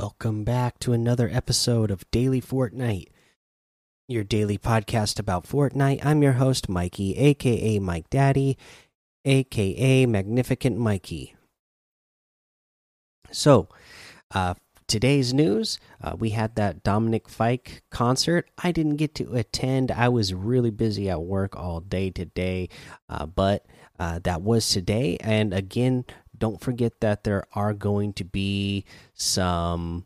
Welcome back to another episode of Daily Fortnite, your daily podcast about Fortnite. I'm your host, Mikey, aka Mike Daddy, aka Magnificent Mikey. So, uh, today's news uh, we had that Dominic Fike concert. I didn't get to attend, I was really busy at work all day today, uh, but uh, that was today. And again, don't forget that there are going to be some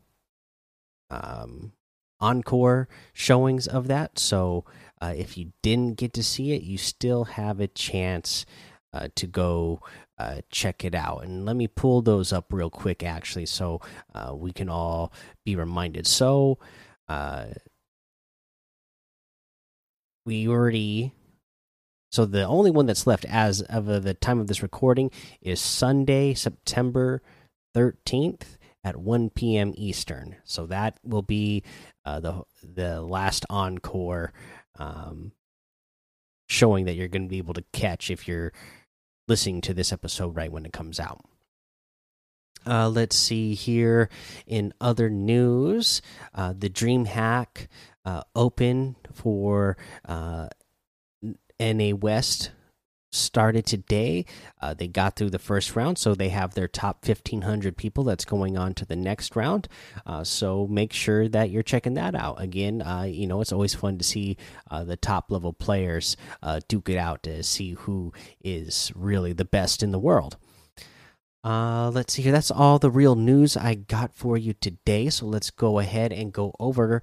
um, encore showings of that. So uh, if you didn't get to see it, you still have a chance uh, to go uh, check it out. And let me pull those up real quick, actually, so uh, we can all be reminded. So uh, we already so the only one that's left as of the time of this recording is Sunday, September 13th at 1 p.m. Eastern. So that will be uh, the the last encore um, showing that you're going to be able to catch if you're listening to this episode right when it comes out. Uh, let's see here in other news, uh, the DreamHack uh, open for uh, NA West started today. Uh, they got through the first round, so they have their top 1,500 people that's going on to the next round. Uh, so make sure that you're checking that out. Again, uh, you know, it's always fun to see uh, the top level players uh, duke it out to see who is really the best in the world. Uh, let's see here. That's all the real news I got for you today. So let's go ahead and go over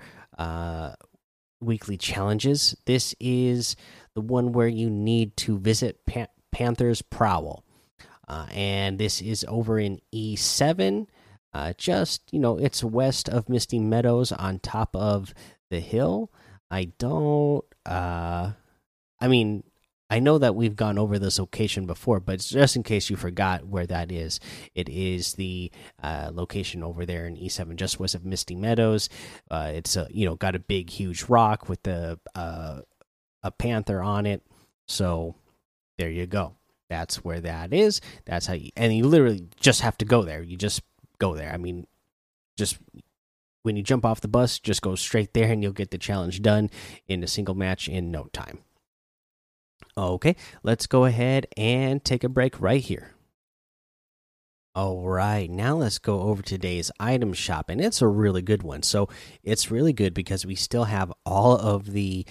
weekly challenges. This is the one where you need to visit Pan Panther's Prowl. Uh, and this is over in E7. Uh, just, you know, it's west of Misty Meadows on top of the hill. I don't, uh, I mean, I know that we've gone over this location before, but just in case you forgot where that is, it is the uh, location over there in E7, just west of Misty Meadows. Uh, it's a you know got a big, huge rock with the uh, a panther on it. So there you go. That's where that is. That's how you and you literally just have to go there. You just go there. I mean, just when you jump off the bus, just go straight there and you'll get the challenge done in a single match in no time. Okay, let's go ahead and take a break right here. All right, now let's go over today's item shop, and it's a really good one. So it's really good because we still have all of the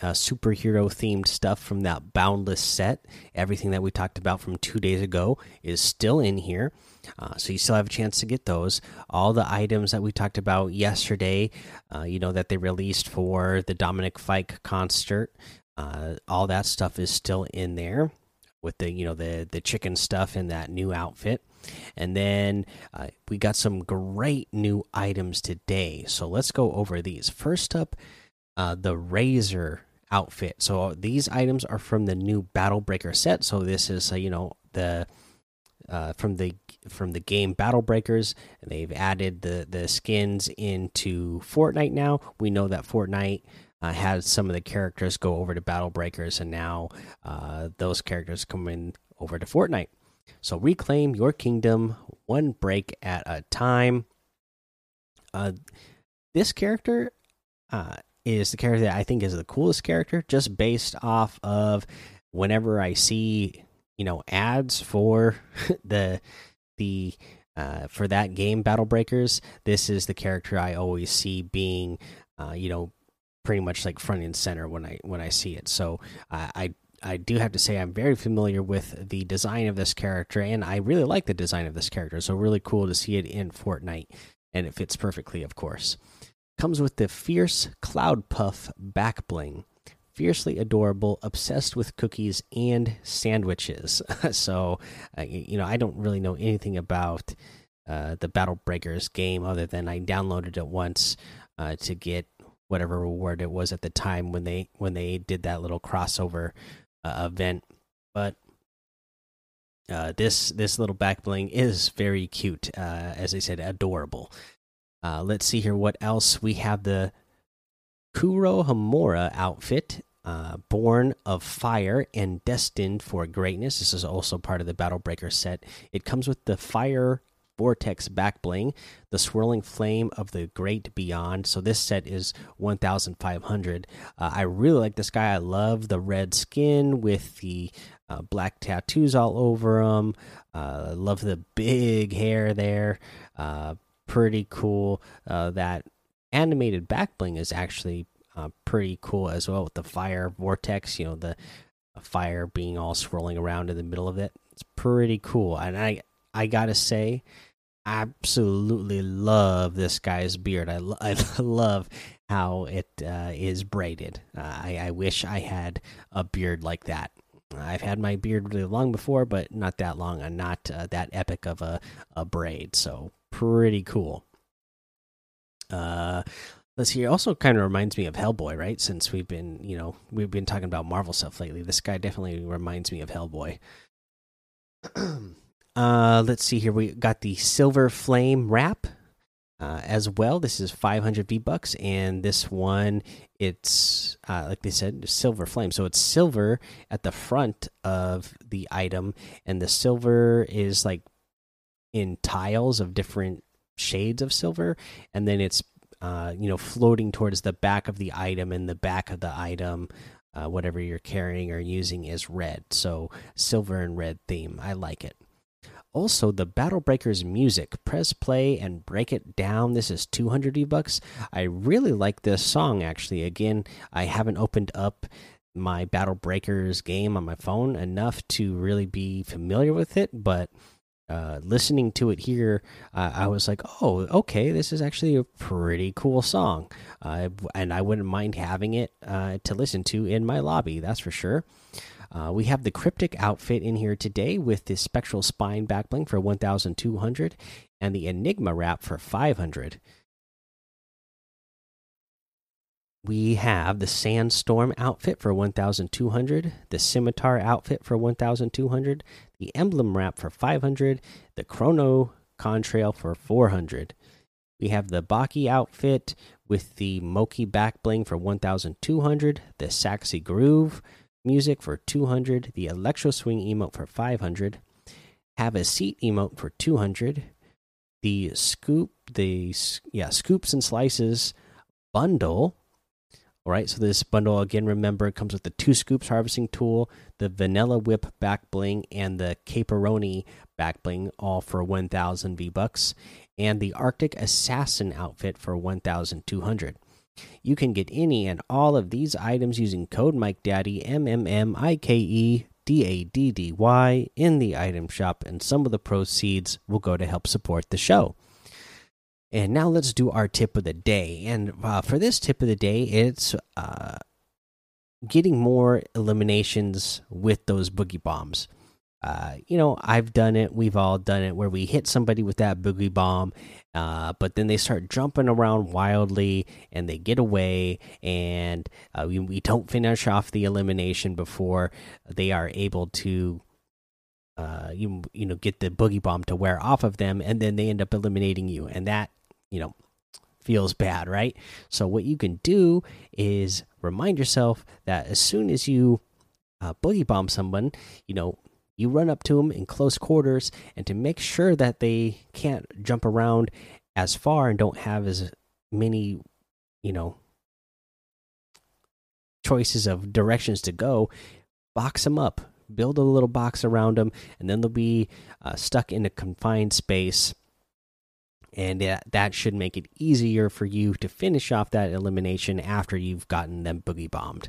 uh, superhero themed stuff from that Boundless set. Everything that we talked about from two days ago is still in here. Uh, so you still have a chance to get those. All the items that we talked about yesterday, uh, you know, that they released for the Dominic Fike concert, uh, all that stuff is still in there with the, you know, the, the chicken stuff in that new outfit. And then uh, we got some great new items today. So let's go over these. First up, uh, the Razor outfit. So these items are from the new Battle Breaker set. So this is uh, you know the uh, from the from the game Battle Breakers. They've added the the skins into Fortnite now. We know that Fortnite uh, had some of the characters go over to Battle Breakers, and now uh, those characters come in over to Fortnite. So reclaim your kingdom one break at a time. Uh, this character uh, is the character that I think is the coolest character, just based off of whenever I see you know ads for the the uh, for that game Battle Breakers. This is the character I always see being uh, you know pretty much like front and center when I when I see it. So uh, I I do have to say I'm very familiar with the design of this character, and I really like the design of this character. So really cool to see it in Fortnite, and it fits perfectly, of course comes with the fierce cloud puff back bling fiercely adorable obsessed with cookies and sandwiches so uh, you know i don't really know anything about uh, the battle breakers game other than i downloaded it once uh, to get whatever reward it was at the time when they when they did that little crossover uh, event but uh, this this little back bling is very cute uh, as i said adorable uh, let's see here what else we have the Kurohomura outfit, uh, born of fire and destined for greatness. This is also part of the Battle Breaker set. It comes with the fire Vortex back bling, the swirling flame of the great beyond. So this set is 1,500. Uh, I really like this guy. I love the red skin with the uh, black tattoos all over him. Uh, love the big hair there. Uh, pretty cool. Uh, that animated back bling is actually uh, pretty cool as well with the fire vortex. You know the fire being all swirling around in the middle of it. It's pretty cool, and I I gotta say, absolutely love this guy's beard. I lo I love how it uh, is braided. Uh, I I wish I had a beard like that. I've had my beard really long before, but not that long and not uh, that epic of a, a braid. So pretty cool. Uh, let's see. Also kind of reminds me of Hellboy, right? Since we've been, you know, we've been talking about Marvel stuff lately. This guy definitely reminds me of Hellboy. Uh, let's see here. We got the Silver Flame wrap uh, as well. This is 500 V bucks, and this one it's uh, like they said, Silver Flame. So it's silver at the front of the item, and the silver is like in tiles of different shades of silver, and then it's uh, you know floating towards the back of the item, and the back of the item. Uh, whatever you're carrying or using is red, so silver and red theme. I like it. Also, the Battle Breakers music. Press play and break it down. This is 200 V bucks. I really like this song actually. Again, I haven't opened up my Battle Breakers game on my phone enough to really be familiar with it, but uh, listening to it here, uh, I was like, "Oh, okay, this is actually a pretty cool song," uh, and I wouldn't mind having it uh, to listen to in my lobby. That's for sure. Uh, we have the cryptic outfit in here today with the spectral spine backbling for 1,200 and the enigma wrap for 500. We have the sandstorm outfit for 1,200, the scimitar outfit for 1,200, the emblem wrap for 500, the chrono contrail for 400. We have the Bachii outfit with the Mochii back bling for 1,200, the Saxy groove music for 200, the electro swing emote for 500, have a seat emote for 200, the scoop the yeah, scoops and slices bundle. All right, so this bundle again remember it comes with the two scoops harvesting tool, the vanilla whip back bling and the caperoni back bling all for 1000 V-bucks and the arctic assassin outfit for 1200. You can get any and all of these items using code MikeDaddy M M M I K E D A D D Y in the item shop, and some of the proceeds will go to help support the show. And now let's do our tip of the day. And uh, for this tip of the day, it's uh, getting more eliminations with those boogie bombs. Uh, you know, I've done it. We've all done it where we hit somebody with that boogie bomb, uh, but then they start jumping around wildly and they get away, and uh, we, we don't finish off the elimination before they are able to. Uh, you you know get the boogie bomb to wear off of them, and then they end up eliminating you, and that you know feels bad, right? So what you can do is remind yourself that as soon as you uh, boogie bomb someone, you know you run up to them in close quarters and to make sure that they can't jump around as far and don't have as many you know choices of directions to go box them up. Build a little box around them and then they'll be uh, stuck in a confined space and that, that should make it easier for you to finish off that elimination after you've gotten them boogie bombed